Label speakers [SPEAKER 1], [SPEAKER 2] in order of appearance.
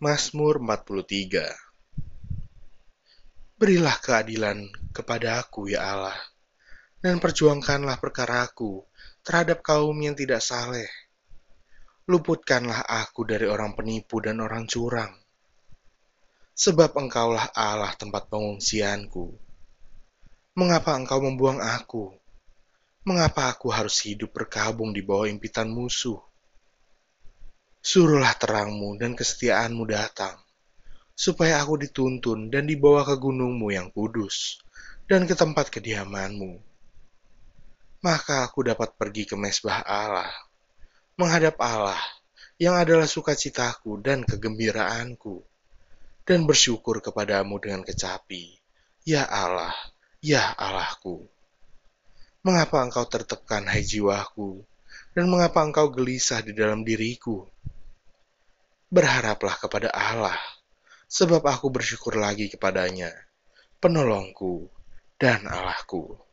[SPEAKER 1] Mazmur 43 Berilah keadilan kepada aku, ya Allah, dan perjuangkanlah perkaraku terhadap kaum yang tidak saleh. Luputkanlah aku dari orang penipu dan orang curang. Sebab engkaulah Allah tempat pengungsianku. Mengapa engkau membuang aku? Mengapa aku harus hidup berkabung di bawah impitan musuh? Suruhlah terangmu dan kesetiaanmu datang, supaya aku dituntun dan dibawa ke gunungmu yang kudus, dan ke tempat kediamanmu. Maka aku dapat pergi ke mesbah Allah, menghadap Allah, yang adalah sukacitaku dan kegembiraanku, dan bersyukur kepadamu dengan kecapi, ya Allah, ya Allahku. Mengapa engkau tertekan, hai jiwaku, dan mengapa engkau gelisah di dalam diriku? Berharaplah kepada Allah, sebab aku bersyukur lagi kepadanya, penolongku dan Allahku.